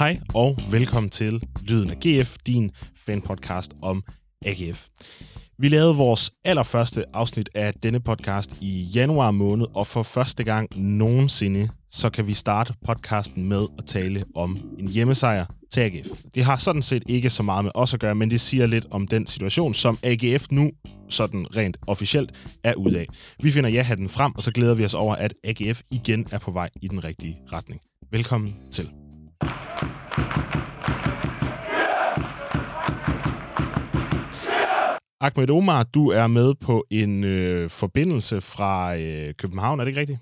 Hej og velkommen til Lyden af GF, din fanpodcast om AGF. Vi lavede vores allerførste afsnit af denne podcast i januar måned, og for første gang nogensinde, så kan vi starte podcasten med at tale om en hjemmesejr til AGF. Det har sådan set ikke så meget med os at gøre, men det siger lidt om den situation, som AGF nu sådan rent officielt er ude af. Vi finder ja-hatten frem, og så glæder vi os over, at AGF igen er på vej i den rigtige retning. Velkommen til. Ahmed Omar, du er med på en øh, forbindelse fra øh, København, er det ikke rigtigt?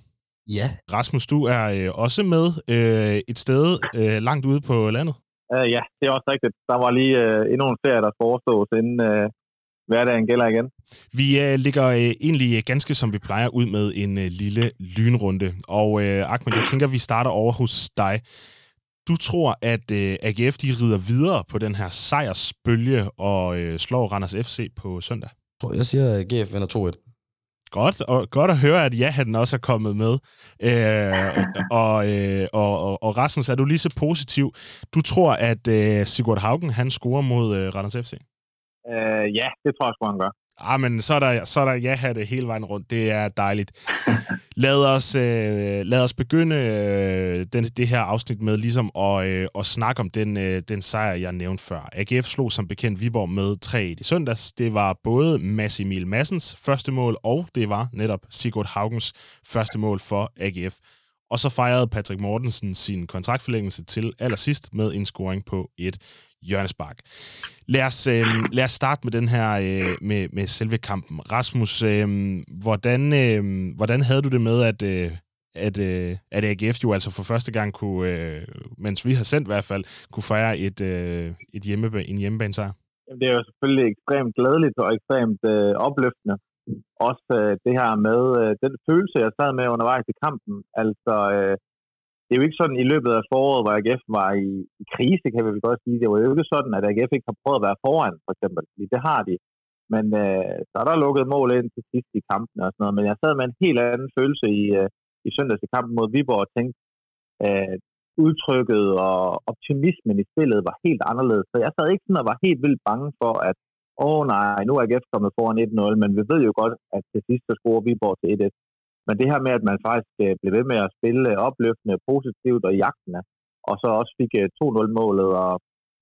Ja. Rasmus, du er øh, også med øh, et sted øh, langt ude på landet. Uh, ja, det er også rigtigt. Der var lige øh, endnu en ferie, der forestås, inden øh, hverdagen gælder igen. Vi øh, ligger øh, egentlig ganske som vi plejer ud med en øh, lille lynrunde. Og øh, Ahmed, jeg tænker, vi starter over hos dig. Du tror, at øh, AGF de rider videre på den her sejrsbølge og øh, slår Randers FC på søndag? Jeg siger, at GF vinder 2-1. Godt, og godt at høre, at ja, den også er kommet med. Øh, og, øh, og, og, og Rasmus, er du lige så positiv? Du tror, at øh, Sigurd Haugen, han scorer mod øh, Randers FC? Uh, ja, det tror jeg sgu, han gør. Ah, men så er der, så er der ja det hele vejen rundt. Det er dejligt. lad, os, øh, lad os begynde øh, den, det her afsnit med ligesom at, øh, at snakke om den, øh, den sejr, jeg nævnte før. AGF slog som bekendt Viborg med 3 i søndags. Det var både Mads Emil Massens første mål, og det var netop Sigurd Haugens første mål for AGF. Og så fejrede Patrick Mortensen sin kontraktforlængelse til allersidst med en scoring på et hjørnespark. Lad os, øh, lad os starte med den her øh, med, med selve kampen. Rasmus, øh, hvordan, øh, hvordan havde du det med, at, øh, at, øh, at AGF jo altså for første gang kunne, øh, mens vi har sendt i hvert fald, kunne fejre et, øh, et hjemme, en hjemmebanesejr? Det er jo selvfølgelig ekstremt glædeligt og ekstremt øh, opløftende. Også øh, det her med øh, den følelse, jeg sad med undervejs i kampen. Altså, øh, det er jo ikke sådan i løbet af foråret, hvor AGF var i, i krise, kan vi vel godt sige. Det var jo ikke sådan, at AGF ikke har prøvet at være foran, for eksempel. Det har de. Men øh, så er der lukket mål ind til sidst i kampen og sådan noget. Men jeg sad med en helt anden følelse i, øh, i søndags i kampen mod Viborg og tænkte, øh, udtrykket og optimismen i spillet var helt anderledes. Så jeg sad ikke sådan og var helt vildt bange for, at åh oh, nej, nu er AGF kommet foran 1-0, men vi ved jo godt, at til sidst så scorer Viborg til 1-1. Men det her med, at man faktisk øh, blev ved med at spille øh, opløftende, positivt og jagtende, og så også fik øh, 2-0-målet, og,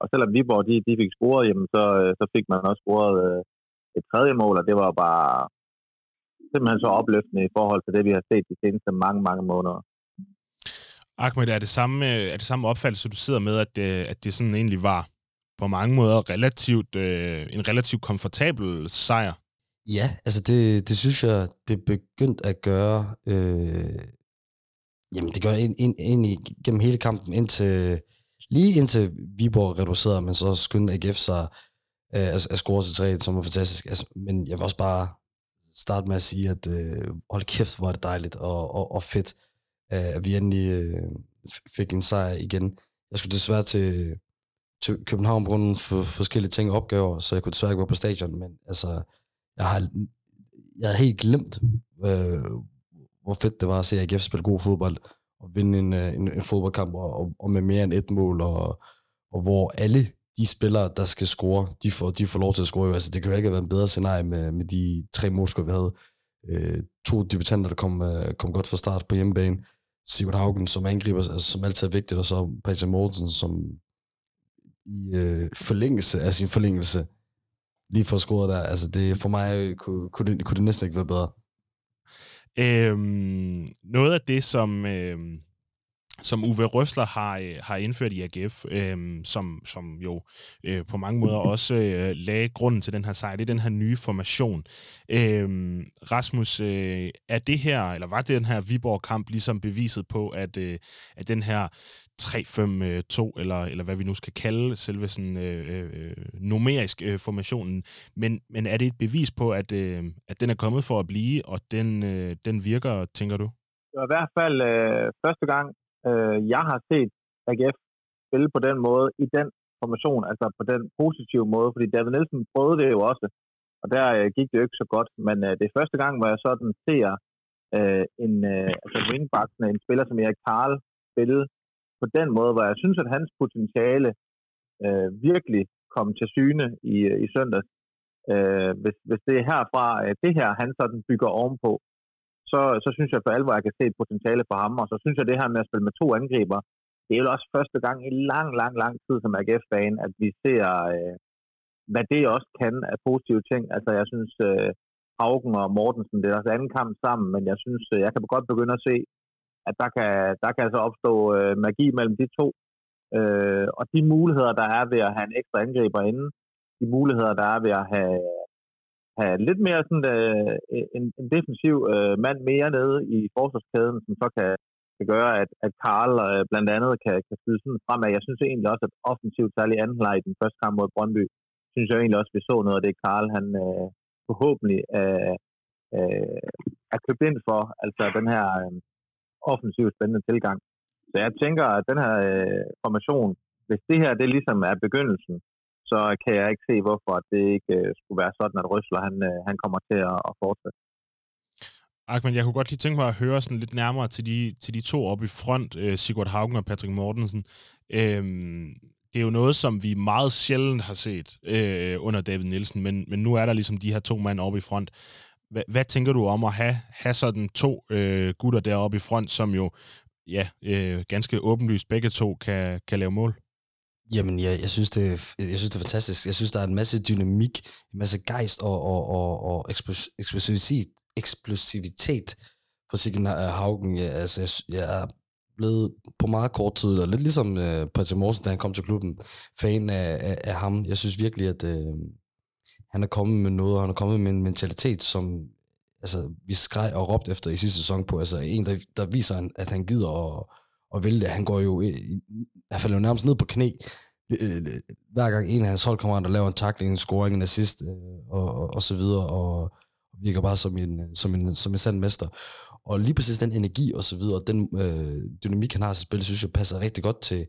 og selvom Viborg de, de fik scoret, jamen, så, så fik man også scoret et tredje mål, og det var bare simpelthen så opløftende i forhold til det, vi har set de seneste mange, mange måneder. Ahmed, er det samme, er det samme opfattelse, du sidder med, at det, at det sådan egentlig var på mange måder relativt, øh, en relativt komfortabel sejr Ja, altså det, det synes jeg, det er begyndt at gøre, øh, jamen det gør ind, ind, ind i, gennem hele kampen, indtil, lige indtil Viborg reducerede, men så skyndte AGF sig øh, at, at score til 3, som var fantastisk. Altså, men jeg vil også bare starte med at sige, at øh, hold kæft, hvor er det dejligt og, og, og fedt, øh, at vi endelig øh, fik en sejr igen. Jeg skulle desværre til, til København på grund af for, forskellige ting og opgaver, så jeg kunne desværre ikke være på stadion, men altså, jeg har, jeg havde helt glemt, øh, hvor fedt det var at se AGF spille god fodbold, og vinde en, øh, en, en fodboldkamp, og, og med mere end et mål, og, og hvor alle de spillere, der skal score, de får, de får lov til at score. Altså, det kan jo ikke have været en bedre scenarie med, med de tre målscore, vi havde. Øh, to debutanter, der kom, øh, kom godt fra start på hjemmebane. Sigurd Haugen, som angriber, altså, som altid er vigtigt, og så Patrick Mortensen, som i øh, forlængelse af sin forlængelse lige for scoret der. Altså det, for mig kunne, kunne, det, kunne det næsten ikke være bedre. Øhm, noget af det, som, øhm, som Uwe Røsler har, øh, har indført i AGF, øh, som, som jo øh, på mange måder også øh, lagde grunden til den her sejr, det er den her nye formation. Øh, Rasmus, øh, er det her, eller var det den her Viborg-kamp ligesom beviset på, at, øh, at den her 3-5-2, eller, eller hvad vi nu skal kalde selve sådan, øh, øh, numerisk øh, formationen. Men, men er det et bevis på, at, øh, at den er kommet for at blive, og den, øh, den virker, tænker du? Det var i hvert fald øh, første gang, øh, jeg har set AGF spille på den måde, i den formation, altså på den positive måde, fordi David Nielsen prøvede det jo også, og der øh, gik det jo ikke så godt, men øh, det er første gang, hvor jeg sådan ser øh, en, øh, altså wingbacken, en spiller som Erik Karl spille på den måde, hvor jeg synes, at hans potentiale øh, virkelig kom til syne i, øh, i søndags. Øh, hvis, hvis det er herfra, øh, det her han sådan bygger ovenpå, så, så synes jeg for alvor, at jeg kan se et potentiale for ham. Og så synes jeg, det her med at spille med to angriber, det er jo også første gang i lang, lang, lang tid som AGF-fan, at vi ser, øh, hvad det også kan af positive ting. Altså, jeg synes, øh, Haugen og Mortensen, det er deres anden kamp sammen, men jeg synes, øh, jeg kan godt begynde at se, at der kan, der kan altså opstå øh, magi mellem de to. Øh, og de muligheder, der er ved at have en ekstra angriber inde, de muligheder, der er ved at have, have lidt mere sådan, øh, en, en defensiv øh, mand mere nede i forsvarskæden, som så kan, kan gøre, at, at Karl øh, blandt andet kan, kan skyde sådan fremad. Jeg synes egentlig også, at offensivt, særligt anden leg i den første kamp mod Brøndby, synes jeg egentlig også, at vi så noget af det, Karl han øh, forhåbentlig øh, øh, er købt ind for. Altså den her øh, offensivt spændende tilgang. Så jeg tænker, at den her øh, formation, hvis det her det ligesom er begyndelsen, så kan jeg ikke se, hvorfor det ikke øh, skulle være sådan, at Røsler han, øh, han kommer til at, at fortsætte. Ahmed, jeg kunne godt lige tænke mig at høre sådan lidt nærmere til de, til de to oppe i front, øh, Sigurd Haugen og Patrick Mortensen. Øhm, det er jo noget, som vi meget sjældent har set øh, under David Nielsen, men, men nu er der ligesom de her to mænd oppe i front. Hva, hvad tænker du om at have, have sådan to øh, gutter deroppe i front, som jo ja, øh, ganske åbenlyst begge to kan, kan lave mål? Jamen, jeg, jeg, synes, det, jeg synes, det er fantastisk. Jeg synes, der er en masse dynamik, en masse gejst og, og, og, og eksplosivitet, eksplosivitet for Siggen Haugen. Jeg, altså, jeg, jeg er blevet på meget kort tid, og lidt ligesom øh, Patrick Morsen, da han kom til klubben, fan af, af, af ham. Jeg synes virkelig, at øh, han er kommet med noget, og han er kommet med en mentalitet, som altså, vi skreg og råbte efter i sidste sæson på. Altså en, der, der viser, at han gider at, og vælte. det. Han går jo, han falder jo nærmest ned på knæ, øh, øh, hver gang en af hans holdkammerater laver en takling, en scoring, en assist, øh, og, og, og så videre, og virker bare som en, som en, som en sand mester. Og lige præcis den energi og så videre, den øh, dynamik, han har til spil, synes jeg passer rigtig godt til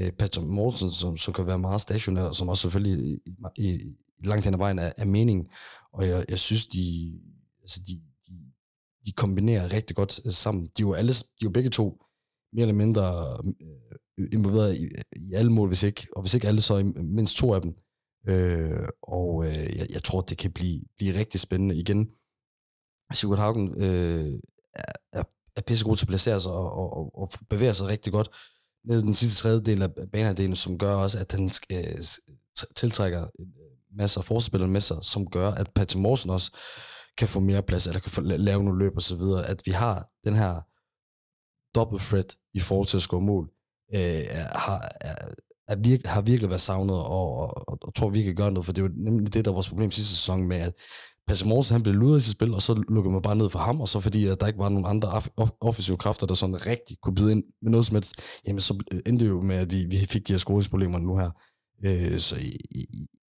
øh, Patrick Mortensen, som, som kan være meget stationær, og som også selvfølgelig i, i, langt hen ad vejen er, er mening. Og jeg, jeg synes, de, altså de, de, de kombinerer rigtig godt sammen. De er jo, alle, de er jo begge to mere eller mindre øh, øh, involveret i, i alle mål, hvis ikke, og hvis ikke alle, så i mindst to af dem. Øh, og øh, jeg, jeg tror, det kan blive, blive rigtig spændende igen. Sigurd Haugen øh, er, er, pissegod til at placere sig og, og, og, og bevæger sig rigtig godt ned den sidste tredjedel af banehalvdelen, som gør også, at han øh, tiltrækker øh, masser af forspillere med sig, som gør, at Patrick Morsen også kan få mere plads, eller kan få, lave nogle løb og så videre. At vi har den her double threat i forhold til at score mål, øh, har, er, er virke, har virkelig været savnet, og, og, og, og tror vi kan gøre noget, for det er jo nemlig det, der var vores problem sidste sæson med, at Passe Morsen, han blev luret i sit spil, og så lukkede man bare ned for ham, og så fordi, at der ikke var nogen andre offensive kræfter, der sådan rigtig kunne byde ind med noget som helst, jamen så øh, endte det jo med, at vi, vi fik de her scoringsproblemer nu her. Øh, så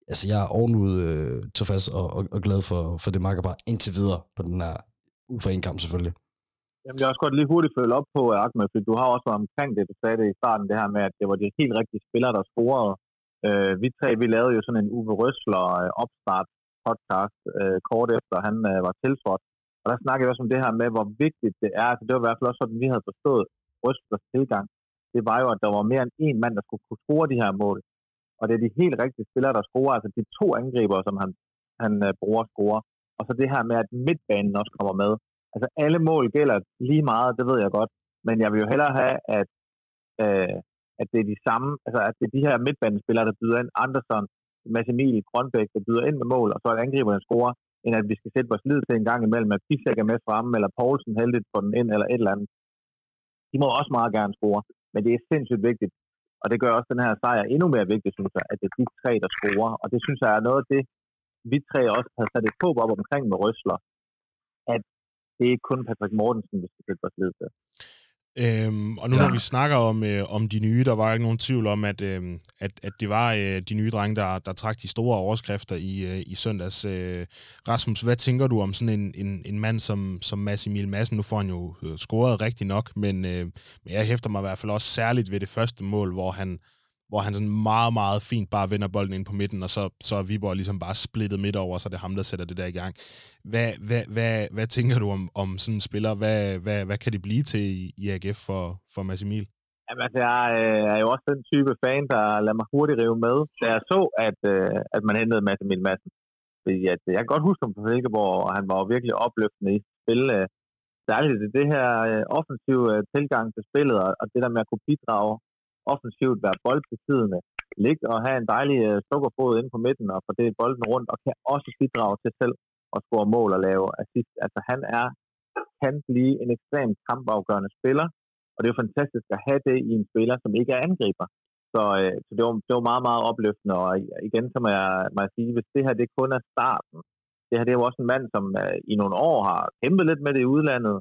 altså, jeg er ovenud øh, tilfreds og, og, og, glad for, for det marker bare indtil videre på den her ud for en kamp selvfølgelig. Jamen, jeg har også godt lige hurtigt følge op på, øh, Ahmed, for du har også været omkring det, du sagde det i starten, det her med, at det var de helt rigtige spillere, der scorede. Øh, vi tre, vi lavede jo sådan en Uwe Røsler øh, opstart podcast øh, kort efter, han øh, var tiltrådt. Og der snakkede vi også om det her med, hvor vigtigt det er. Altså, det var i hvert fald også sådan, vi havde forstået Røslers tilgang. Det var jo, at der var mere end en mand, der skulle kunne score de her mål og det er de helt rigtige spillere, der scorer, altså de to angriber, som han, han øh, bruger score. Og så det her med, at midtbanen også kommer med. Altså alle mål gælder lige meget, det ved jeg godt, men jeg vil jo hellere have, at, øh, at det er de samme, altså at det er de her midtbanespillere, der byder ind, Andersson, Mads Emil, Grønbæk, der byder ind med mål, og så at angriberne scorer, end at vi skal sætte vores lid til en gang imellem, at Pisek er med fremme, eller Poulsen heldigt på den ind, eller et eller andet. De må også meget gerne score, men det er sindssygt vigtigt, og det gør også den her sejr endnu mere vigtig, synes jeg, at det er de tre, der scorer. Og det synes jeg er noget af det, vi tre også har sat et håb op omkring med Røsler, det er ikke kun Patrick Mortensen, vi skal sætte vores lid til. Øhm, og nu ja. når vi snakker om, øh, om de nye, der var ikke nogen tvivl om, at, øh, at, at det var øh, de nye drenge, der, der trak de store overskrifter i, øh, i søndags. Øh, Rasmus, hvad tænker du om sådan en, en, en mand som, som Mads Emil Madsen? Nu får han jo øh, scoret rigtig nok, men, øh, men jeg hæfter mig i hvert fald også særligt ved det første mål, hvor han, hvor han sådan meget, meget fint bare vender bolden ind på midten, og så, så er Viborg ligesom bare splittet midt over, så det er ham, der sætter det der i gang. Hvad, hvad, hvad, hvad tænker du om, om sådan en spiller? Hvad, hvad, hvad kan det blive til i, i AGF for, for Mads Emil? Jamen, altså, jeg øh, er jo også den type fan, der lader mig hurtigt rive med, da jeg så, at, øh, at man hentede Mads Emil Madsen. Fordi at, øh, jeg kan godt huske ham fra Silkeborg, og han var jo virkelig opløftende i spil. Øh, særligt i det her øh, offensive øh, tilgang til spillet, og, og det der med at kunne bidrage offensivt, være boldbesiddende, ligge og have en dejlig øh, sukkerfod inde på midten og fordele bolden rundt, og kan også bidrage til selv at score mål og lave assist. Altså han er, kan blive en ekstremt kampafgørende spiller, og det er jo fantastisk at have det i en spiller, som ikke er angriber. Så, øh, så det, var, det var meget, meget opløftende, og igen så må jeg, må jeg sige, hvis det her det kun er starten, det her det er jo også en mand, som øh, i nogle år har kæmpet lidt med det i udlandet,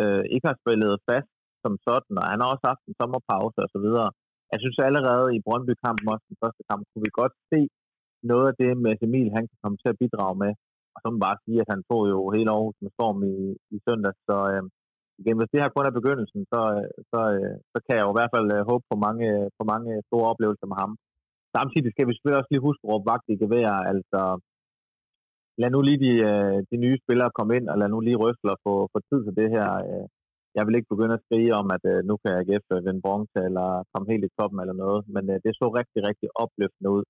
øh, ikke har spillet fast som sådan, og han har også haft en sommerpause og så videre. Jeg synes allerede i Brøndby-kampen, også den første kamp, kunne vi godt se noget af det med Emil, han kan komme til at bidrage med. Og så må man bare sige, at han tog jo hele Aarhus med storm i, i søndag. Så øh, igen, hvis det her kun er begyndelsen, så, øh, så, øh, så kan jeg jo i hvert fald øh, håbe på mange, på mange store oplevelser med ham. Samtidig skal vi selvfølgelig også lige huske at råbe vagt i gevær. Altså, lad nu lige de, øh, de nye spillere komme ind, og lad nu lige Røsler få, få tid til det her. Jeg vil ikke begynde at skrige om, at øh, nu kan AGF vinde bronze eller komme helt i toppen eller noget, men øh, det så rigtig, rigtig opløftende ud.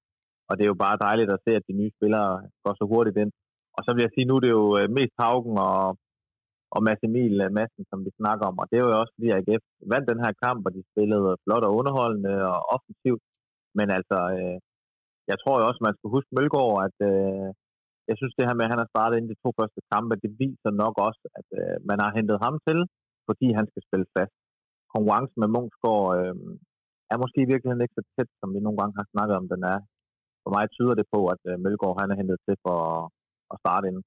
Og det er jo bare dejligt at se, at de nye spillere går så hurtigt ind. Og så vil jeg sige, nu det jo øh, mest Haugen og, og Mads Emil øh, Madsen, som vi snakker om. Og det er jo også fordi, AGF vandt den her kamp, og de spillede flot og underholdende og offensivt. Men altså, øh, jeg tror jo også, man skal huske Mølgaard, at øh, jeg synes, det her med, at han har startet ind de to første kampe, det viser nok også, at øh, man har hentet ham til, fordi han skal spille fast. Konkurrencen med Munchsgaard øh, er måske i virkeligheden ikke så tæt, som vi nogle gange har snakket om, den er. For mig tyder det på, at øh, Mølgaard han er hentet til for at starte inden.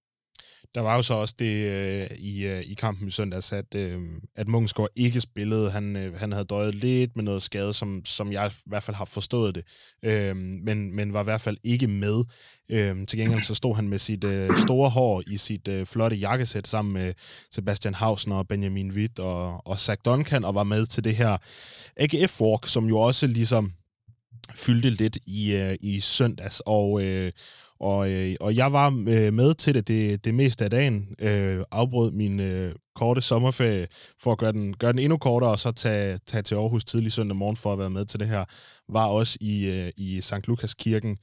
Der var jo så også det øh, i, øh, i kampen i søndags, at, øh, at Munchsgaard ikke spillede. Han, øh, han havde døjet lidt med noget skade, som, som jeg i hvert fald har forstået det, øh, men, men var i hvert fald ikke med. Øh, til gengæld så stod han med sit øh, store hår i sit øh, flotte jakkesæt sammen med Sebastian Hausen og Benjamin Witt og, og Zach Duncan, og var med til det her AGF-walk, som jo også ligesom fyldte lidt i, øh, i søndags, og, øh, og, øh, og jeg var øh, med til det, det det meste af dagen. Øh, afbrød min øh, korte sommerferie for at gøre den, gøre den endnu kortere, og så tage, tage til Aarhus tidlig søndag morgen for at være med til det her. Var også i, øh, i St. Lukas kirken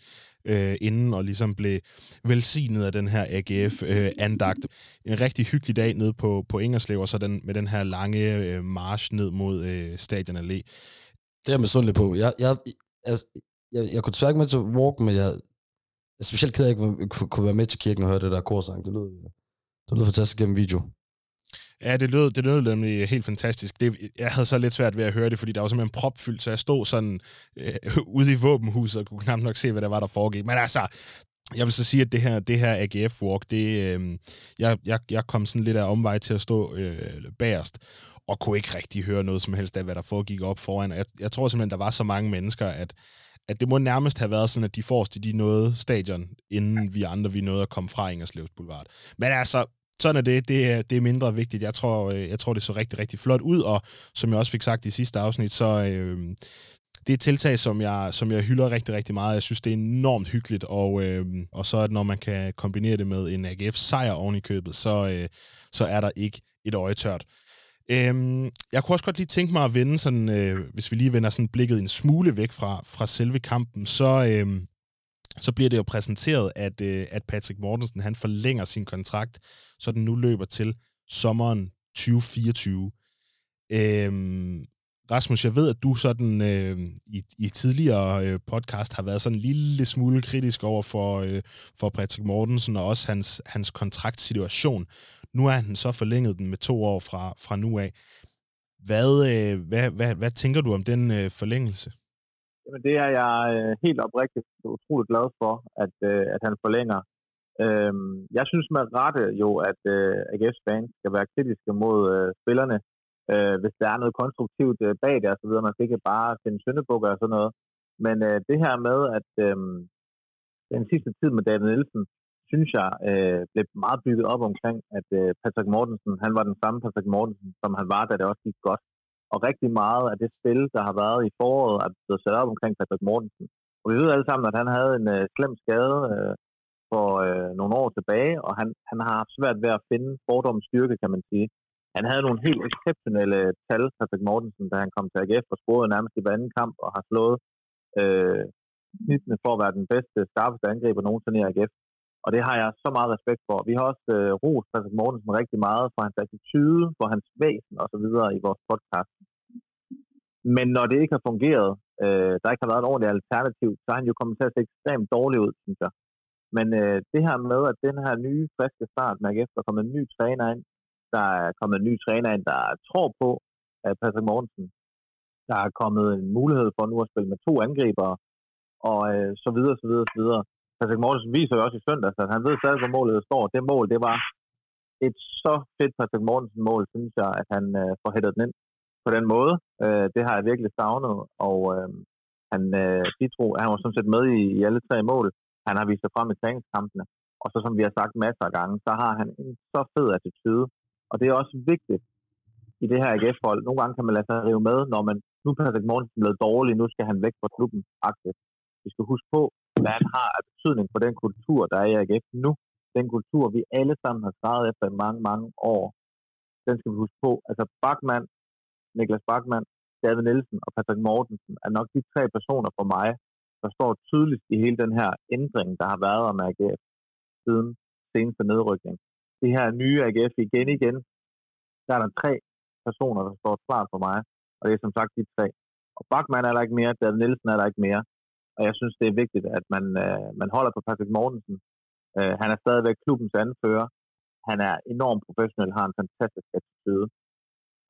øh, inden og ligesom blev velsignet af den her AGF-andagt. Øh, en rigtig hyggelig dag nede på, på Ingerslev, og så den, med den her lange øh, march ned mod øh, Stadion Allé. Det er jeg sundt på. Jeg, jeg, altså, jeg, jeg kunne tværke med til walk, men jeg, er specielt ked af, at jeg ikke kunne være med til kirken og høre det der korsang. Det lød, det lød fantastisk gennem video. Ja, det lød, det lød nemlig helt fantastisk. Det, jeg havde så lidt svært ved at høre det, fordi der var simpelthen propfyldt, så jeg stod sådan øh, ude i våbenhuset og kunne knap nok se, hvad der var, der foregik. Men altså, jeg vil så sige, at det her, det her AGF-walk, det, øh, jeg, jeg, jeg kom sådan lidt af omvej til at stå øh, bagerst, og kunne ikke rigtig høre noget som helst af, hvad der foregik op foran. Jeg, jeg tror simpelthen, der var så mange mennesker, at at det må nærmest have været sådan, at de forreste, de nåede stadion, inden vi andre, vi nåede at komme fra Ingerslevs Boulevard. Men altså, sådan er det. Det er, det er mindre vigtigt. Jeg tror, øh, jeg tror, det så rigtig, rigtig flot ud, og som jeg også fik sagt i sidste afsnit, så øh, det er et tiltag, som jeg, som jeg hylder rigtig, rigtig meget. Jeg synes, det er enormt hyggeligt, og, øh, og så når man kan kombinere det med en AGF-sejr oven i købet, så, øh, så er der ikke et øje tørt. Øhm, jeg kunne også godt lige tænke mig at vende sådan, øh, hvis vi lige vender sådan blikket en smule væk fra, fra selve kampen, så, øh, så bliver det jo præsenteret, at, øh, at Patrick Mortensen han forlænger sin kontrakt, så den nu løber til sommeren 2024. Øhm, Rasmus, jeg ved, at du sådan øh, i, i tidligere øh, podcast har været sådan en lille smule kritisk over for, øh, for Patrick Mortensen og også hans, hans kontraktsituation. Nu er han så forlænget den med to år fra, fra nu af. Hvad, øh, hvad, hvad, hvad tænker du om den øh, forlængelse? Jamen, det er jeg øh, helt oprigtigt utroligt glad for, at, øh, at han forlænger. Øhm, jeg synes med rette jo, at øh, AGF's fans skal være kritiske mod øh, spillerne, øh, hvis der er noget konstruktivt øh, bag det og så videre. Man skal ikke bare finde syndebukker og sådan noget. Men øh, det her med, at øh, den sidste tid med David Nielsen, synes jeg, øh, blev meget bygget op omkring, at øh, Patrick Mortensen, han var den samme Patrick Mortensen, som han var, da det også gik godt. Og rigtig meget af det spil, der har været i foråret, er blevet sat op omkring Patrick Mortensen. Og vi ved alle sammen, at han havde en øh, slem skade øh, for øh, nogle år tilbage, og han, han har haft svært ved at finde fordommens styrke, kan man sige. han havde nogle helt exceptionelle tal, Patrick Mortensen, da han kom til AGF og scorede nærmest i hver anden kamp og har slået øh, snittene for at være den bedste, skarpeste angriber nogensinde i AGF. Og det har jeg så meget respekt for. Vi har også øh, rost Patrick Mortensen rigtig meget for hans attitude, for hans væsen og så videre i vores podcast. Men når det ikke har fungeret, øh, der ikke har været et ordentligt alternativ, så har han jo kommet til at se ekstremt dårlig ud, synes jeg. Men øh, det her med, at den her nye, friske start med AGF, der er kommet en ny træner ind, der er kommet en ny træner ind, der tror på at Patrick Mortensen, der er kommet en mulighed for nu at spille med to angribere, og øh, så videre, så videre, så videre. Patrick Mortensen viser jo også i søndags, at han ved stadig, hvor målet står. Det mål, det var et så fedt Patrick Mortensen mål, synes jeg, at han øh, får hættet den ind på den måde. Øh, det har jeg virkelig savnet, og øh, han, øh, de tro, han var sådan set med i, i alle tre mål. Han har vist sig frem i træningskampene, og så som vi har sagt masser af gange, så har han en så fed attitude, og det er også vigtigt i det her AGF-hold. Nogle gange kan man lade sig rive med, når man, nu er Patrick Mortensen blevet dårlig, nu skal han væk fra klubben, aktivt. Vi skal huske på, hvad han har af betydning for den kultur, der er i AGF nu. Den kultur, vi alle sammen har skrevet efter i mange, mange år. Den skal vi huske på. Altså Bachmann, Niklas Bachmann, David Nielsen og Patrick Mortensen er nok de tre personer for mig, der står tydeligst i hele den her ændring, der har været om AGF siden seneste nedrykning. Det her nye AGF igen igen, der er der tre personer, der står klart for mig, og det er som sagt de tre. Og Bachmann er der ikke mere, David Nielsen er der ikke mere, og jeg synes, det er vigtigt, at man, øh, man holder på Patrick Mortensen. Øh, han er stadigvæk klubbens anfører. Han er enormt professionel, har en fantastisk attitude.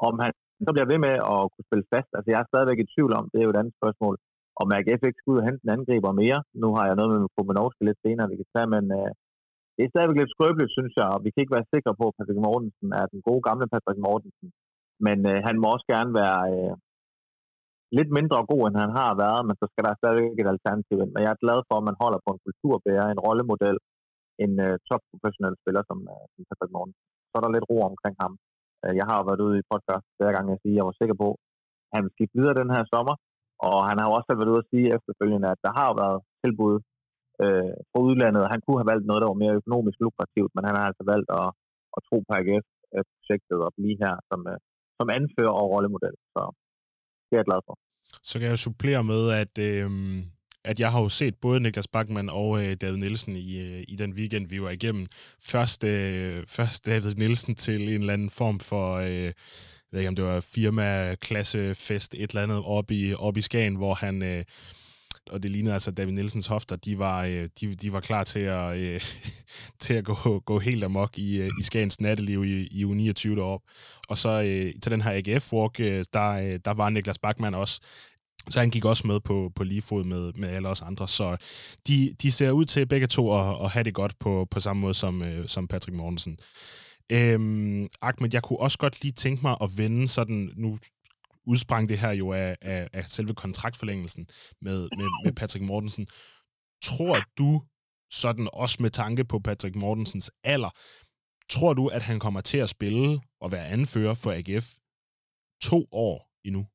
Om han så bliver ved med at kunne spille fast, altså jeg er stadigvæk i tvivl om, det er jo et andet spørgsmål, om AGF ikke skal ud og hente en angriber mere. Nu har jeg noget med Pomenovski lidt senere, vi kan tage, men øh, det er stadigvæk lidt skrøbeligt, synes jeg, og vi kan ikke være sikre på, at Patrick Mortensen er den gode gamle Patrick Mortensen. Men øh, han må også gerne være, øh, lidt mindre god, end han har været, men så skal der stadigvæk et alternativ ind. Men jeg er glad for, at man holder på en kulturbærer, en rollemodel, en uh, topprofessionel spiller som, uh, som Patrick Morten. Så er der lidt ro omkring ham. Uh, jeg har jo været ude i podcast hver gang, jeg siger, at jeg var sikker på, at han vil skifte videre den her sommer. Og han har jo også været ude at sige efterfølgende, at der har været tilbud uh, fra udlandet. Han kunne have valgt noget, der var mere økonomisk lukrativt, men han har altså valgt at, at tro på AGF-projektet og blive her som, uh, som anfører og rollemodel. Så det er jeg glad for. Så kan jeg supplere med, at, øh, at jeg har jo set både Niklas Bachmann og øh, David Nielsen i, øh, i den weekend, vi var igennem. Først, øh, først David Nielsen til en eller anden form for... Øh, jeg ved ikke, om det var firma, klassefest, et eller andet op i, op i Skagen, hvor han... Øh, og det lignede altså David Nielsens hofter, de var, øh, de, de var klar til at, øh, til at gå, gå helt amok i, øh, i Skagens natteliv i, i u 29 deroppe. Og så øh, til den her AGF-walk, øh, der, øh, der var Niklas Bachmann også. Så han gik også med på, på lige fod med, med alle os andre. Så de, de ser ud til begge to at, at have det godt på, på samme måde som, øh, som Patrick Mortensen. Øhm, Ahmed, jeg kunne også godt lige tænke mig at vende sådan, nu udsprang det her jo af, af, af selve kontraktforlængelsen med, med, med Patrick Mortensen. Tror du, sådan også med tanke på Patrick Mortensens alder, tror du, at han kommer til at spille og være anfører for AGF to år endnu?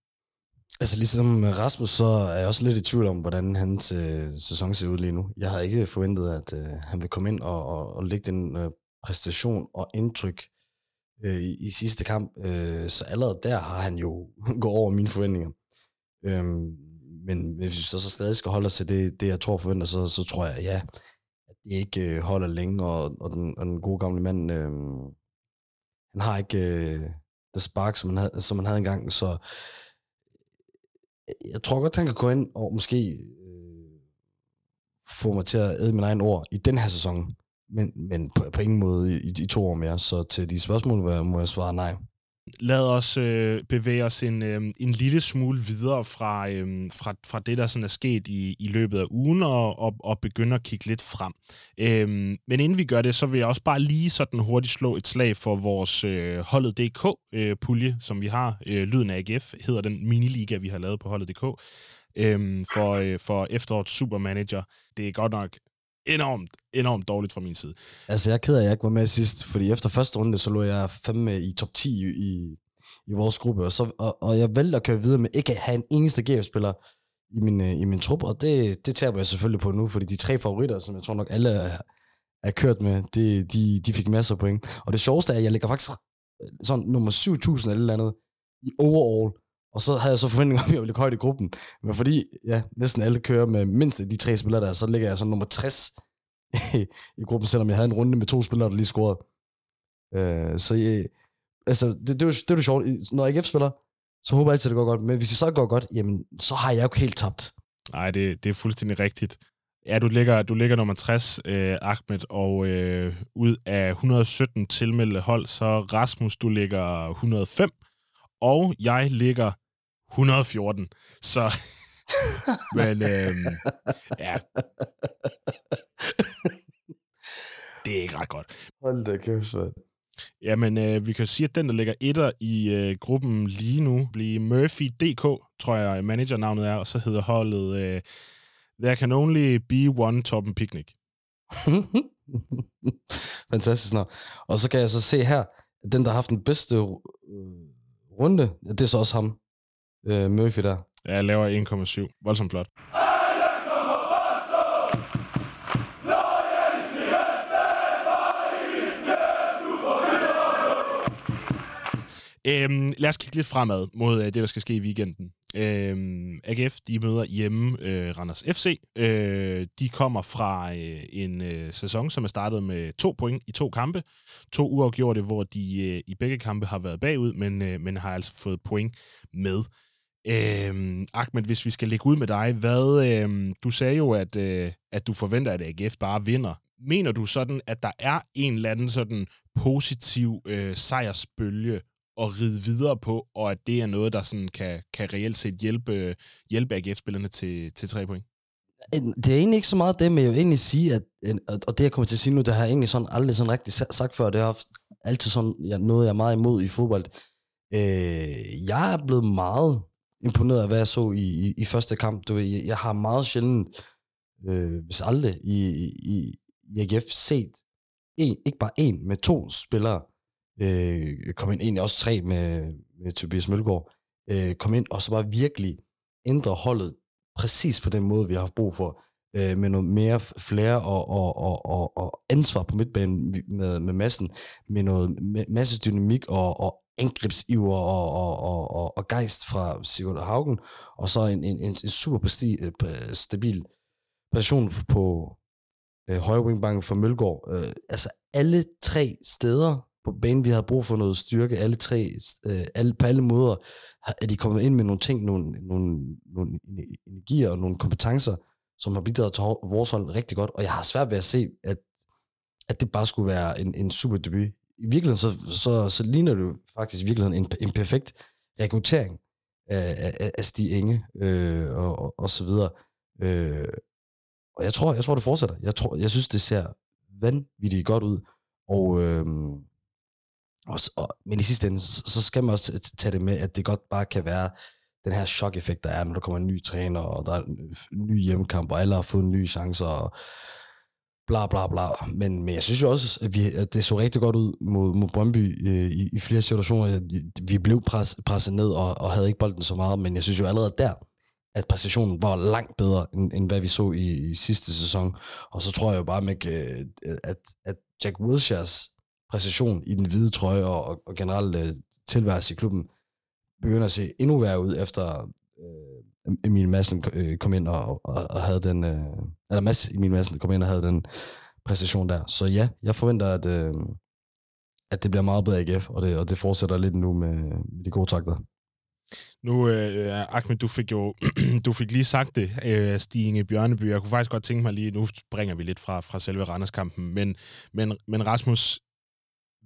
Altså ligesom Rasmus, så er jeg også lidt i tvivl om, hvordan hans øh, sæson ser ud lige nu. Jeg havde ikke forventet, at øh, han vil komme ind og, og, og lægge den øh, præstation og indtryk, øh, i, i sidste kamp. Øh, så allerede der har han jo gået over mine forventninger. Øh, men hvis vi så, så stadig skal holde os til det, det jeg tror forventer, så, så tror jeg, ja, at det ikke øh, holder længe, og, og, den, og den gode gamle mand, øh, han har ikke øh, det spark, som han, havde, som han havde engang, så øh, jeg tror godt, han kan gå ind og måske øh, få mig til at æde min egen ord i den her sæson men, men på, på ingen måde i, i to år mere. Så til de spørgsmål må jeg svare nej. Lad os øh, bevæge os en, øh, en lille smule videre fra, øh, fra, fra det, der sådan er sket i, i løbet af ugen, og, og, og begynde at kigge lidt frem. Øh, men inden vi gør det, så vil jeg også bare lige sådan hurtigt slå et slag for vores øh, Holdet.dk-pulje, øh, som vi har. Øh, Lyden af AGF hedder den miniliga, vi har lavet på Holdet.dk øh, for, øh, for efterårets supermanager. Det er godt nok enormt, enormt dårligt fra min side. Altså, jeg er ked af, at jeg ikke var med sidst, fordi efter første runde, så lå jeg fandme i top 10 i, i vores gruppe, og, så, og, og jeg valgte at køre videre med ikke at have en eneste GF-spiller i min, øh, i min trup, og det, det taber jeg selvfølgelig på nu, fordi de tre favoritter, som jeg tror nok alle er, er kørt med, det, de, de fik masser af point. Og det sjoveste er, at jeg ligger faktisk sådan nummer 7000 eller et eller andet i overall. Og så havde jeg så forventninger om, at jeg ville ligge højt i gruppen. Men fordi ja, næsten alle kører med mindst de tre spillere der, så ligger jeg så nummer 60 i gruppen, selvom jeg havde en runde med to spillere, der lige scorede. Øh, så jeg, altså, det, det, er jo, det er jo sjovt. Når AGF spiller, så håber jeg altid, at det går godt. Men hvis det så går godt, jamen, så har jeg jo ikke helt tabt. Nej, det, det er fuldstændig rigtigt. Ja, du ligger, du ligger nummer 60, øh, Ahmed, og øh, ud af 117 tilmeldte hold, så Rasmus, du ligger 105, og jeg ligger 114. Så, men øh, ja, det er ikke ret godt. Hold da kæft, så. Jamen, øh, vi kan sige, at den, der ligger etter i øh, gruppen lige nu, bliver Murphy.dk, tror jeg managernavnet er, og så hedder holdet øh, There Can Only Be One Toppen Picnic. Fantastisk navn. Og så kan jeg så se her, den, der har haft den bedste øh, runde, det er så også ham, øh, Murphy der. Ja, jeg laver 1,7. Voldsomt flot. Øhm, lad os kigge lidt fremad mod øh, det, der skal ske i weekenden. Øhm, AGF, de møder hjemme øh, Randers FC. Øh, de kommer fra øh, en øh, sæson, som er startet med to point i to kampe. To uafgjorte, hvor de øh, i begge kampe har været bagud, men, øh, men har altså fået point med. Øhm, Ahmed, hvis vi skal lægge ud med dig, hvad, øh, du sagde jo, at, øh, at du forventer, at AGF bare vinder. Mener du sådan, at der er en eller anden sådan positiv øh, sejrsbølge at ride videre på, og at det er noget, der sådan kan, kan reelt set hjælpe, hjælpe AGF-spillerne til, til tre point? Det er egentlig ikke så meget det, men jeg vil egentlig sige, at, og det jeg kommer til at sige nu, det har jeg egentlig sådan aldrig sådan rigtig sagt før, det har altid sådan noget, jeg er meget imod i fodbold. Øh, jeg er blevet meget imponeret af, hvad jeg så i, i, i første kamp. Du ved, jeg har meget sjældent, øh, hvis aldrig, i, i, i AGF set en, ikke bare en, med to spillere, øh, kom ind, egentlig også tre med, med Tobias Mølgaard, øh, kom ind og så bare virkelig ændre holdet præcis på den måde, vi har haft brug for, øh, med noget mere flere og, og, og, og, og ansvar på midtbanen med, med massen, med noget masse dynamik og, og angrebsiver og, og, og, og, og gejst fra Sigurd Haugen, og så en, en, en, en super præsti, øh, stabil position på øh, højre wingbanken for Mølgaard. Øh, altså alle tre steder på banen, vi har brug for noget styrke, alle tre, øh, alle, på alle måder, er de kommet ind med nogle ting, nogle, nogle, nogle energier og nogle kompetencer, som har bidraget til vores hold rigtig godt, og jeg har svært ved at se, at, at det bare skulle være en, en super debut. I virkeligheden, så, så, så ligner det jo faktisk i virkeligheden en, en perfekt rekruttering af, af, af Stig Inge øh, og, og, og så videre. Øh, og jeg tror, jeg tror, det fortsætter. Jeg, tror, jeg synes, det ser vanvittigt godt ud. Og, øh, og, og, men i sidste ende, så, så skal man også tage det med, at det godt bare kan være den her chok-effekt, der er, når der kommer en ny træner, og der er en ny hjemmekamp, og alle har fået en ny chance, og bla bla bla. Men, men jeg synes jo også, at, vi, at det så rigtig godt ud mod, mod Brøndby øh, i, i flere situationer. Vi blev pres, presset ned og, og havde ikke bolden så meget, men jeg synes jo allerede der, at præstationen var langt bedre, end, end hvad vi så i, i sidste sæson. Og så tror jeg jo bare, med, øh, at, at Jack Wilshires præcision i den hvide trøje og, og generelt øh, tilværelse i klubben begynder at se endnu værre ud efter øh, Emil Madsen øh, kom ind og, og, og havde den, øh, eller Mads Emil Madsen kom ind og havde den præcision der. Så ja, jeg forventer, at, øh, at det bliver meget bedre AGF, og det, og det fortsætter lidt nu med, med de gode takter. Nu, øh, Ahmed, du fik jo du fik lige sagt det, øh, Stine Bjørneby. Jeg kunne faktisk godt tænke mig lige, nu springer vi lidt fra, fra selve Randerskampen, men, men, men Rasmus,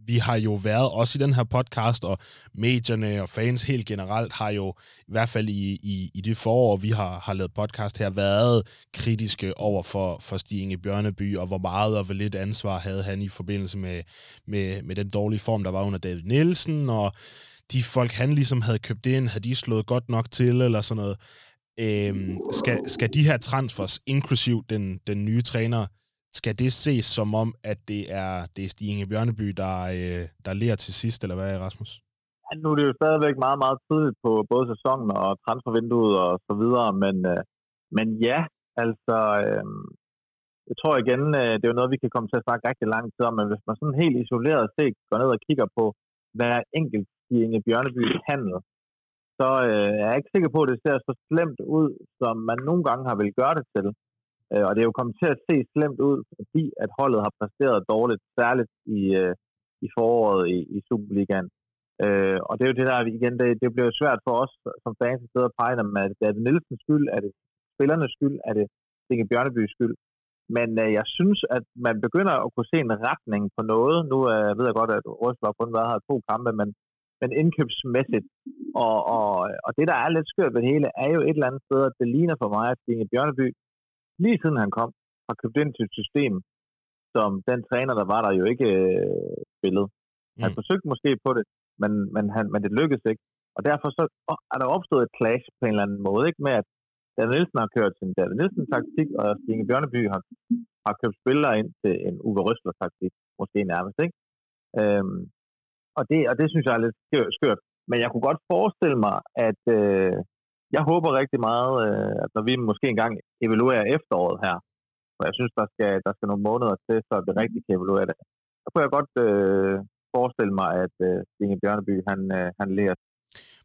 vi har jo været, også i den her podcast, og medierne og fans helt generelt, har jo i hvert fald i, i, i det forår, vi har, har lavet podcast her, været kritiske over for, for Stig Inge Bjørneby, og hvor meget og hvor lidt ansvar havde han i forbindelse med, med, med den dårlige form, der var under David Nielsen, og de folk, han ligesom havde købt ind, havde de slået godt nok til, eller sådan noget. Øhm, skal, skal de her transfers, inklusiv den, den nye træner, skal det ses som om, at det er, det er Stig Bjørneby, der, øh, der lærer til sidst, eller hvad er Rasmus? Ja, nu er det jo stadigvæk meget, meget tidligt på både sæsonen og transfervinduet og så videre, men, øh, men ja, altså, øh, jeg tror igen, øh, det er jo noget, vi kan komme til at snakke rigtig lang tid om, men hvis man sådan helt isoleret set går ned og kigger på hver enkelt Stig Inge Bjørneby handel, så øh, er jeg ikke sikker på, at det ser så slemt ud, som man nogle gange har vel gøre det til. Øh, og det er jo kommet til at se slemt ud, fordi at holdet har præsteret dårligt, særligt i, øh, i foråret i, i Superligaen. Øh, og det er jo det der, igen, det, det bliver jo svært for os som fans at sidde og pege, om det er det Nielsens skyld, er det spillernes skyld, er det Inge Bjørnebys skyld. Men øh, jeg synes, at man begynder at kunne se en retning på noget. Nu øh, ved jeg godt, at Røsler har kun været her to kampe, men, men indkøbsmæssigt. Og, og, og det, der er lidt skørt ved det hele, er jo et eller andet sted, at det ligner for mig, at Inge Bjørneby, lige siden han kom, har købt ind til et system, som den træner, der var der, jo ikke øh, spillede. Han mm. forsøgte måske på det, men, men, han, men det lykkedes ikke. Og derfor så er der opstået et clash på en eller anden måde, ikke med at David Nielsen har kørt sin David Nielsen-taktik, og Stine Bjørneby har, har købt spillere ind til en Uwe Røsler-taktik, måske nærmest, ikke? Øhm, og, det, og det synes jeg er lidt skørt. Men jeg kunne godt forestille mig, at øh, jeg håber rigtig meget, øh, at når vi måske engang evaluerer efteråret her, for jeg synes, der skal, der skal nogle måneder til, så vi rigtig kan evaluere det. Så kunne jeg godt øh, forestille mig, at øh, Inge Bjørneby, han, øh, han lærer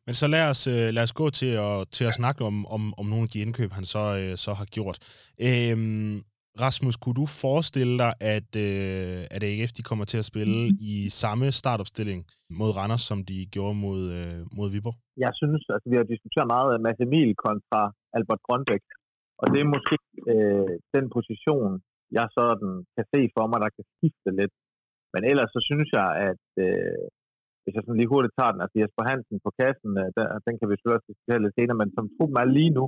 men så lad os, øh, lad os gå til at, til at snakke om, om, om nogle af de indkøb, han så, øh, så har gjort. Øhm, Rasmus, kunne du forestille dig, at, øh, at AGF de kommer til at spille mm-hmm. i samme startopstilling mod Randers, som de gjorde mod, øh, mod Viborg? Jeg synes, at altså, vi har diskuteret meget Mads Emil kontra Albert Grønbæk, og det er måske øh, den position, jeg sådan kan se for mig, der kan skifte lidt. Men ellers så synes jeg, at øh, hvis jeg sådan lige hurtigt tager den, altså Jesper Hansen på kassen, øh, der, den kan vi selvfølgelig også diskutere lidt senere, men som truppen er lige nu,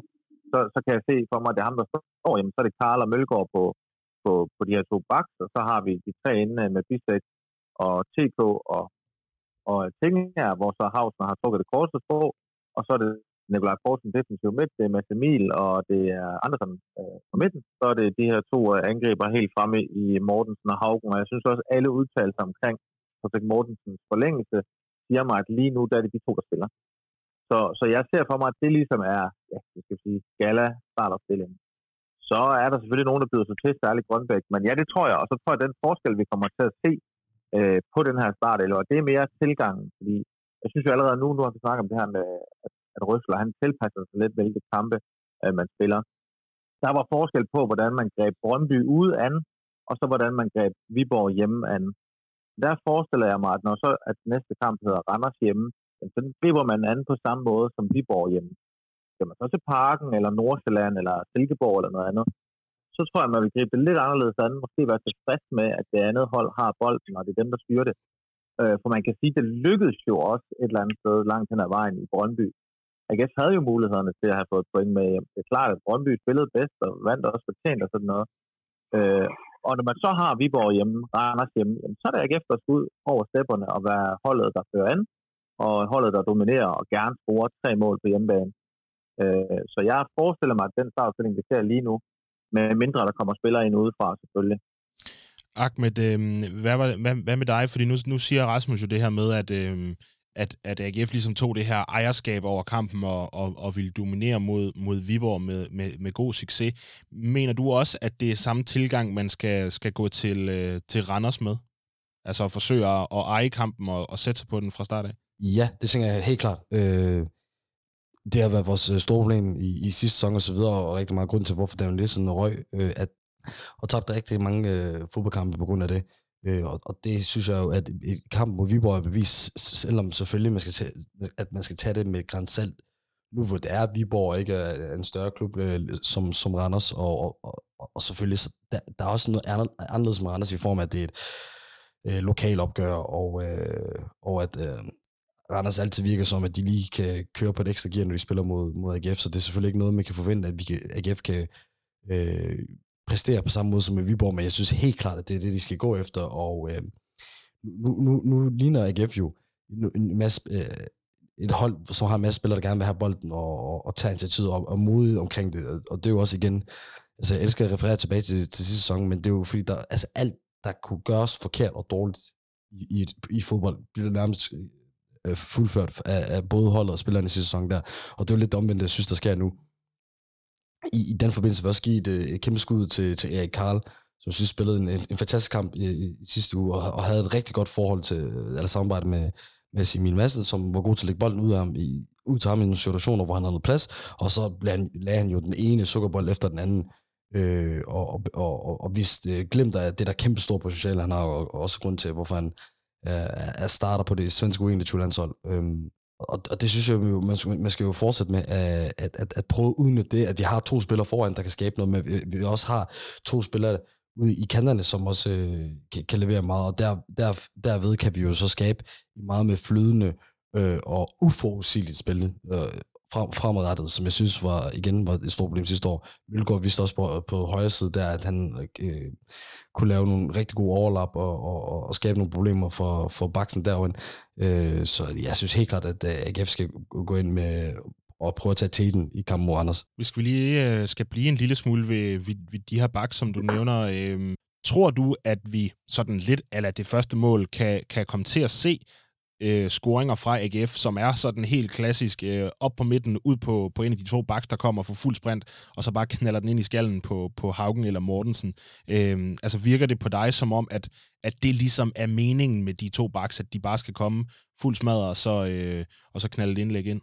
så, så kan jeg se for mig, at det er ham, der står, jamen så er det Karl og Mølgaard på, på, på de her to baks, og så har vi de tre inde øh, med Bisek og TK og, og her, hvor så Havsen har trukket det korteste på, og så er det Nikolaj Poulsen defensiv midt, det er Mads Emil, og det er Andersen øh, på midten. Så er det de her to øh, angriber helt fremme i Mortensen og Haugen, og jeg synes også, at alle udtalelser omkring Patrick Mortensens forlængelse siger mig, at lige nu der er det de to, der spiller. Så, så jeg ser for mig, at det ligesom er, ja, det skal sige, gala startopstillingen. Så er der selvfølgelig nogen, der byder sig til, særligt Grønbæk. Men ja, det tror jeg. Og så tror jeg, at den forskel, vi kommer til at se øh, på den her start, eller det er mere tilgangen. Fordi jeg synes jo allerede nu, nu har vi snakket om det her med, at, at Røsler, han tilpasser sig lidt, hvilke kampe øh, man spiller. Der var forskel på, hvordan man greb Brøndby ude an, og så hvordan man greb Viborg hjemme an der forestiller jeg mig, at når så at næste kamp hedder Randers hjemme, så griber man an på samme måde som Viborg hjemme. Skal man så til Parken, eller Nordsjælland, eller Silkeborg, eller noget andet, så tror jeg, man vil gribe det lidt anderledes an. Måske være tilfreds med, at det andet hold har bolden, og det er dem, der styrer det. Øh, for man kan sige, det lykkedes jo også et eller andet sted langt hen ad vejen i Brøndby. AGF havde jo mulighederne til at have fået point med hjem. Det er klart, at Brøndby spillede bedst og vandt også fortjent og sådan noget. Øh, og når man så har Viborg hjemme, Randers hjemme, jamen, så er det AGF, der skal ud over stepperne og være holdet, der fører an, og holdet, der dominerer og gerne scorer tre mål på hjemmebane. Øh, så jeg forestiller mig, at den startstilling, vi ser lige nu, med mindre der kommer spillere ind udefra selvfølgelig. Ahmed, øh, hvad, hvad, hvad med dig? Fordi nu, nu siger Rasmus jo det her med, at, øh, at, at AGF ligesom tog det her ejerskab over kampen og, og, og ville dominere mod, mod Viborg med, med, med god succes. Mener du også, at det er samme tilgang, man skal, skal gå til, øh, til Randers med? Altså at forsøge at, at eje kampen og, og sætte sig på den fra start af? Ja, det tænker jeg helt klart. Øh, det har været vores øh, store problem i, i sidste sæson og så videre, og rigtig meget grund til, hvorfor Daniel Nielsen røg, øh, at, og tabte rigtig mange øh, fodboldkampe på grund af det. Øh, og, og det synes jeg jo, at et kamp mod Viborg er bevis, selvom selvfølgelig man skal tage, at man skal tage det med grænsalt, nu hvor det er Viborg ikke er en større klub øh, som, som Randers, og, og, og, og selvfølgelig, så der, der er også noget andet, anderledes med Randers i form af, at det er et øh, lokal opgør, og, øh, og at øh, Randers altid virker som, at de lige kan køre på et ekstra gear, når de spiller mod, mod AGF, så det er selvfølgelig ikke noget, man kan forvente, at vi kan, AGF kan øh, præstere på samme måde som i Viborg, men jeg synes helt klart, at det er det, de skal gå efter, og øh, nu, nu, nu ligner AGF jo en masse, øh, et hold, som har en masse spillere, der gerne vil have bolden og, og, og tage initiativ og, og modige omkring det, og det er jo også igen, altså jeg elsker at referere tilbage til, til sidste sæson, men det er jo fordi, der, altså alt, der kunne gøres forkert og dårligt i, i, i fodbold, bliver nærmest øh, fuldført af, af både holdet og spillerne i sidste sæson der, og det er jo lidt omvendt, jeg synes, der sker nu. I, i den forbindelse vil jeg også give et, øh, et kæmpe skud til, til Erik Karl, som jeg synes spillede en, en, en fantastisk kamp i, i sidste uge, og, og havde et rigtig godt forhold til, øh, eller samarbejde med, med Emil Madsen, som var god til at lægge bolden ud af ham i, ud til ham i nogle situationer, hvor han havde noget plads, og så han, lagde han jo den ene sukkerbold efter den anden, øh, og, og, og, og vist øh, glemt af det der kæmpe store potentiale, han har, og, og også grund til, hvorfor han Øh, er starter på det svenske U21-landshold. Øhm, og, og det synes jeg, man skal, man skal jo fortsætte med, øh, at, at, at prøve at udnytte det, at vi har to spillere foran, der kan skabe noget, men vi, vi også har to spillere ude i kanterne, som også øh, kan, kan levere meget, og der, der, derved kan vi jo så skabe meget med flydende øh, og uforudsigeligt spil øh, frem, fremadrettet, som jeg synes var igen var et stort problem sidste år. Mølgaard viste også på, på højre side der, at han øh, kunne lave nogle rigtig gode overlap og, og, og skabe nogle problemer for, for baksen derinde. Øh, så jeg synes helt klart, at øh, AGF skal gå ind med og prøve at tage teten i kampen mod Anders. Hvis vi lige øh, skal blive en lille smule ved, ved, ved de her bak, som du nævner, øh, tror du, at vi sådan lidt, eller det første mål, kan, kan komme til at se øh, scoringer fra AGF, som er sådan helt klassisk øh, op på midten, ud på, på en af de to baks, der kommer for fuld sprint, og så bare knaller den ind i skallen på, på Haugen eller Mortensen. Øh, altså virker det på dig som om, at, at det ligesom er meningen med de to baks, at de bare skal komme fuld smadret, og så, øh, og så knalde et indlæg ind?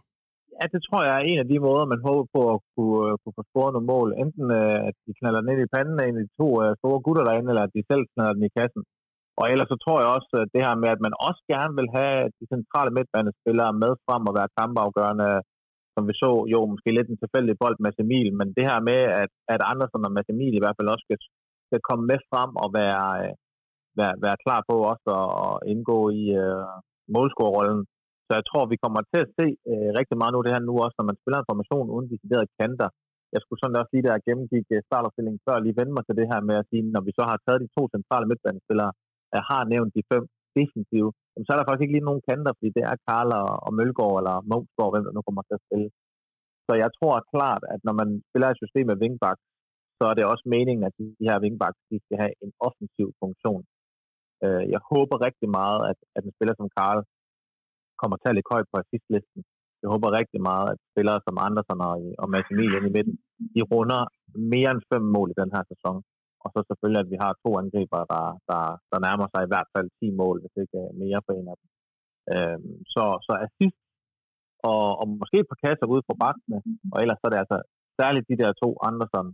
Ja, det tror jeg er en af de måder, man håber på at kunne, uh, kunne få scoret nogle mål. Enten uh, at de knaller den ind i panden af en af de to uh, store gutter derinde, eller at de selv knaller den i kassen. Og ellers så tror jeg også, at det her med, at man også gerne vil have de centrale midtbanespillere med frem og være kampafgørende, som vi så, jo, måske lidt en tilfældig bold med Emil, men det her med, at, at Andersen og Mads Emil i hvert fald også skal, skal komme med frem og være, være, være klar på også at, indgå i uh, målscorerrollen, så jeg tror, vi kommer til at se øh, rigtig meget nu det her nu også, når man spiller en formation uden deciderede kanter. Jeg skulle sådan også lige der gennemgik øh, startopstillingen før, lige vende mig til det her med at sige, når vi så har taget de to centrale midtbanespillere, jeg har nævnt de fem defensive, så er der faktisk ikke lige nogen kanter, fordi det er Karl og Mølgaard eller Munchsgaard, hvem der nu kommer til at spille. Så jeg tror klart, at når man spiller et system med wingback, så er det også meningen, at de her wingbacks de skal have en offensiv funktion. Øh, jeg håber rigtig meget, at, at en spiller som Karl kommer til at ligge højt på assistlisten. Jeg håber rigtig meget, at spillere som Andersen og, og Mads Emil i midten, de runder mere end fem mål i den her sæson. Og så selvfølgelig, at vi har to angriber, der, der, der nærmer sig i hvert fald 10 mål, hvis ikke øh, mere for en af dem. Øhm, så, så assist og, og måske et par kasser ude på bakkene, og ellers så er det altså særligt de der to Andersen,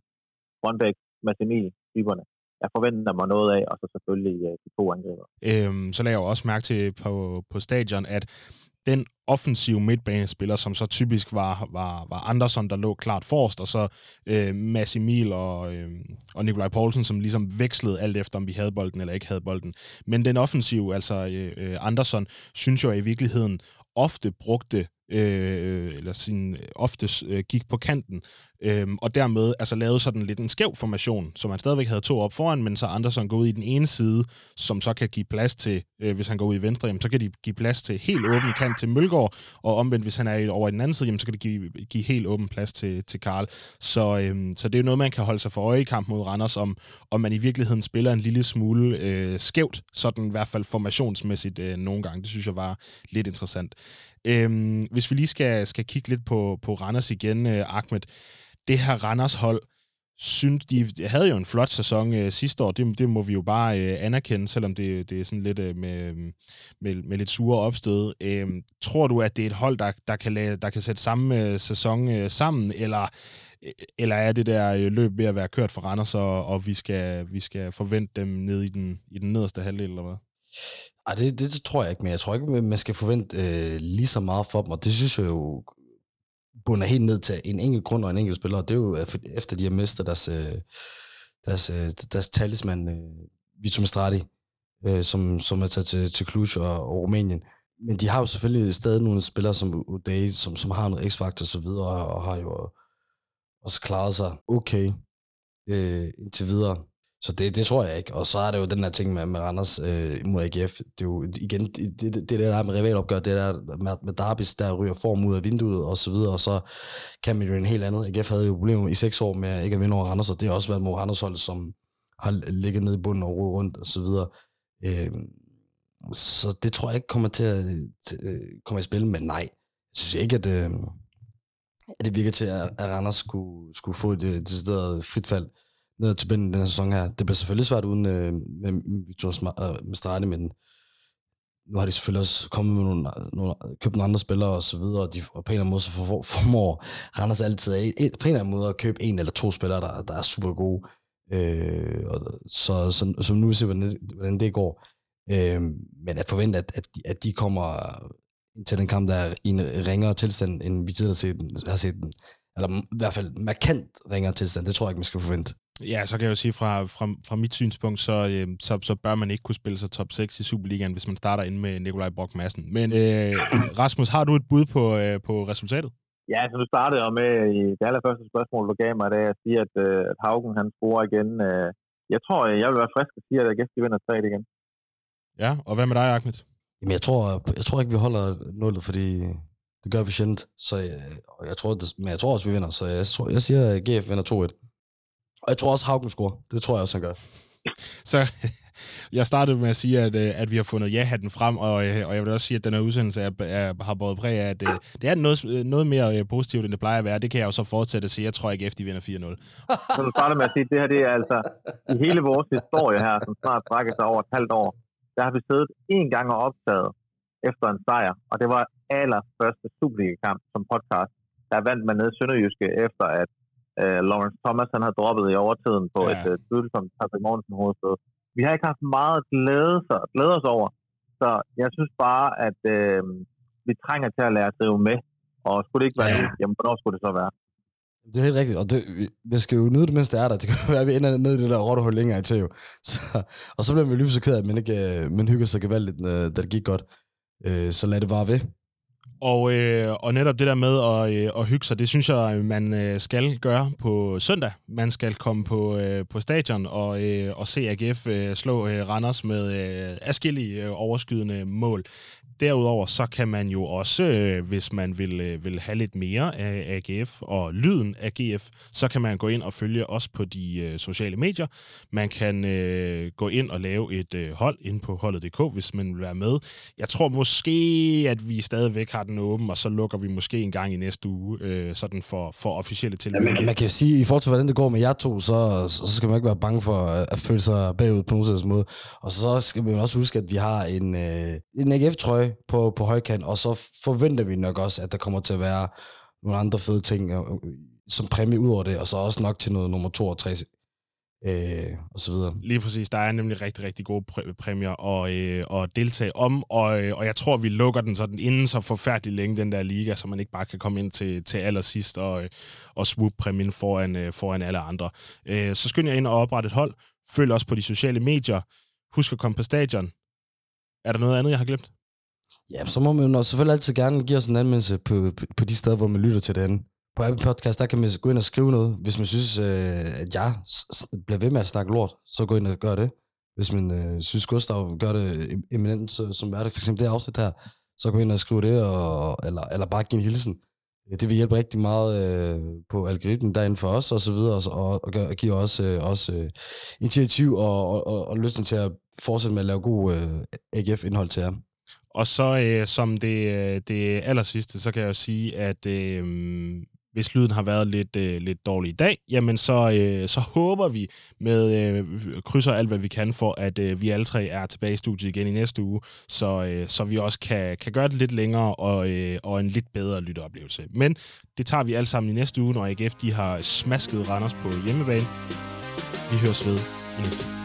Rundbæk, Massimil, Emil, typerne, jeg forventer mig noget af, og så selvfølgelig øh, de to angriber. Øhm, så lagde jeg også mærke til på, på stadion, at den offensive midtbanespiller, som så typisk var, var, var Andersson, der lå klart forrest, og så øh, Mads Emil og, øh, og Nikolaj Poulsen, som ligesom vekslede alt efter, om vi havde bolden eller ikke havde bolden. Men den offensive, altså øh, øh Andersson, synes jeg i virkeligheden ofte brugte øh, eller sin, øh, ofte øh, gik på kanten, øhm, og dermed altså lavet sådan lidt en skæv formation, så man stadigvæk havde to op foran, men så Andersen går ud i den ene side, som så kan give plads til, øh, hvis han går ud i venstre, jamen, så kan de give plads til helt åben kant til Mølgaard, og omvendt, hvis han er over i den anden side, jamen, så kan det give, give helt åben plads til, til Karl. Så, øhm, så det er jo noget, man kan holde sig for øje i kamp mod Randers, om, om man i virkeligheden spiller en lille smule øh, skævt, sådan i hvert fald formationsmæssigt øh, nogle gange. Det synes jeg var lidt interessant. Øhm, hvis vi lige skal, skal kigge lidt på, på Randers igen, øh, Ahmed. Det her Randers hold, synes, de havde jo en flot sæson øh, sidste år. Det, det må vi jo bare øh, anerkende, selvom det, det er sådan lidt øh, med, med, med lidt sure opstød. Øh, tror du, at det er et hold, der, der, kan, lade, der kan sætte samme øh, sæson øh, sammen, eller, øh, eller er det der øh, løb ved at være kørt for Randers, og, og vi, skal, vi skal forvente dem ned i den, i den nederste halvdel, eller hvad? Ej, det, det tror jeg ikke, men jeg tror ikke, man skal forvente øh, lige så meget for dem, og det synes jeg jo bunder helt ned til en enkelt grund og en enkelt spiller, og det er jo øh, efter de har mistet deres, øh, deres, øh, deres talisman, Vito Mestrati, som, som er taget til, til Cluj og, og Rumænien. Men de har jo selvfølgelig stadig nogle spillere som Uday, som, som har noget x-faktor og så videre, og, og har jo også klaret sig okay øh, indtil videre. Så det, det tror jeg ikke. Og så er det jo den der ting med, med Randers øh, mod AGF. Det er jo igen, det, det, det der med rivalopgør, det der med, med Darbis, der ryger form ud af vinduet og så videre, og så kan man jo en helt andet. AGF havde jo problemer i seks år med ikke at vinde over Randers, og det har også været mod Randers hold, som har ligget nede i bunden og rodet rundt og så videre. Øh, så det tror jeg ikke kommer til at til, øh, komme i spil, men nej, jeg synes ikke, at, øh, at det virker til, at, at Randers skulle, skulle få et, decideret frit fald ned til den, den her sæson her. Det bliver selvfølgelig svært uden øh, med Victor Mestrani, øh, men nu har de selvfølgelig også kommet med nogle, nogle købt nogle andre spillere og så videre, og de og på en eller anden måde så for, formår Randers altid af, på en eller anden måde at købe en eller to spillere, der, der er super gode. Øh, og så, så, så nu vil vi se, hvordan, hvordan det går. Øh, men at forvente, at, at, de, at de kommer til den kamp, der er i en ringere tilstand, end vi tidligere har set, har set den. Eller i hvert fald markant ringere tilstand. Det tror jeg ikke, man skal forvente. Ja, så kan jeg jo sige, fra, fra, fra mit synspunkt, så, øh, så, så bør man ikke kunne spille sig top 6 i Superligaen, hvis man starter ind med Nikolaj Brock Madsen. Men øh, Rasmus, har du et bud på, øh, på resultatet? Ja, så du startede med i det allerførste spørgsmål, du gav mig, da jeg siger, at, øh, at Haugen han scorer igen. Øh, jeg tror, jeg vil være frisk at sige, at AGF vinder 3 igen. Ja, og hvad med dig, Ahmed? Jamen, jeg tror, jeg tror ikke, vi holder nullet, fordi det gør vi sjældent. Så jeg, jeg tror, det, men jeg tror også, vi vinder. Så jeg, tror, jeg siger, at GF vinder 2-1. Og jeg tror også, Haugen scorer. Det tror jeg også, han gør. Så jeg startede med at sige, at, øh, at vi har fundet ja-hatten frem, og, øh, og jeg vil også sige, at den her udsendelse er, er, har båret præg af, at øh, det er noget, noget mere positivt, end det plejer at være. Det kan jeg jo så fortsætte at sige. Jeg tror ikke, at de vinder 4-0. Så du starter med at sige, at det her det er altså i hele vores historie her, som snart strækker sig over et halvt år, der har vi siddet en gang og optaget efter en sejr, og det var allerførste Superliga-kamp som podcast, der vandt man ned i Sønderjyske, efter at uh, Lawrence Thomas han har droppet i overtiden på ja. et uh, tvivlsomt Patrick Mortensen hovedsted. Vi har ikke haft meget at glæde, sig, glæde os over, så jeg synes bare, at uh, vi trænger til at lære at drive med, og skulle det ikke være ja. det, jamen hvornår skulle det så være? Det er helt rigtigt, og det, vi, vi skal jo nyde det, mens det er der. Det kan være, at vi ender ned i det der rottehul længere til jo. Så, og så bliver man jo lige så ked af, at man ikke man hygger sig gevaldigt, da det gik godt. Øh, så lad det bare ved. Og, øh, og netop det der med at, øh, at hygge sig, det synes jeg, man øh, skal gøre på søndag. Man skal komme på, øh, på stadion og, øh, og se AGF øh, slå øh, Randers med øh, afskillige øh, overskydende mål. Derudover så kan man jo også, øh, hvis man vil, øh, vil have lidt mere af AGF og lyden af GF, så kan man gå ind og følge os på de øh, sociale medier. Man kan øh, gå ind og lave et øh, hold ind på holdet.dk, hvis man vil være med. Jeg tror måske, at vi stadigvæk har den åben, og så lukker vi måske en gang i næste uge, øh, sådan for, for officielle tilbud. Ja, man kan sige, i forhold til hvordan det går med jer to, så, så skal man ikke være bange for at føle sig bagud på nogen måde. Og så skal man også huske, at vi har en, øh, en AGF-trøje, på, på højkant, og så forventer vi nok også, at der kommer til at være nogle andre fede ting øh, øh, som præmie ud over det, og så også nok til noget nummer 2 og 3 øh, og så videre. Lige præcis. Der er nemlig rigtig, rigtig gode præ- præmier at, øh, at deltage om, og, øh, og jeg tror, vi lukker den sådan inden så forfærdelig længe, den der liga, så man ikke bare kan komme ind til, til allersidst og, øh, og swoop præmien foran, øh, foran alle andre. Øh, så skynd jer ind og oprette et hold. Følg os på de sociale medier. Husk at komme på stadion. Er der noget andet, jeg har glemt? Ja, så må man jo selvfølgelig altid gerne give os en anmeldelse på, på, på de steder, hvor man lytter til det andet. På Apple Podcast, der kan man gå ind og skrive noget. Hvis man synes, øh, at jeg bliver ved med at snakke lort, så gå ind og gør det. Hvis man øh, synes, Gustav gør det eminent, så, som er det, for eksempel det afsnit her, så gå ind og skrive det, og, eller, eller bare give en hilsen. Det vil hjælpe rigtig meget øh, på algoritmen derinde for os, og så videre, og, og, og, og give os øh, også øh, initiativ og, og, og, og lysten til at fortsætte med at lave god øh, AGF-indhold til jer. Og så øh, som det, øh, det aller sidste, så kan jeg jo sige, at øh, hvis lyden har været lidt, øh, lidt dårlig i dag, jamen så, øh, så håber vi med øh, krydser alt, hvad vi kan for, at øh, vi alle tre er tilbage i studiet igen i næste uge, så, øh, så vi også kan, kan gøre det lidt længere og, øh, og en lidt bedre lytteoplevelse. Men det tager vi alle sammen i næste uge, når AGF de har smasket Randers på hjemmebane. Vi høres ved i næste uge.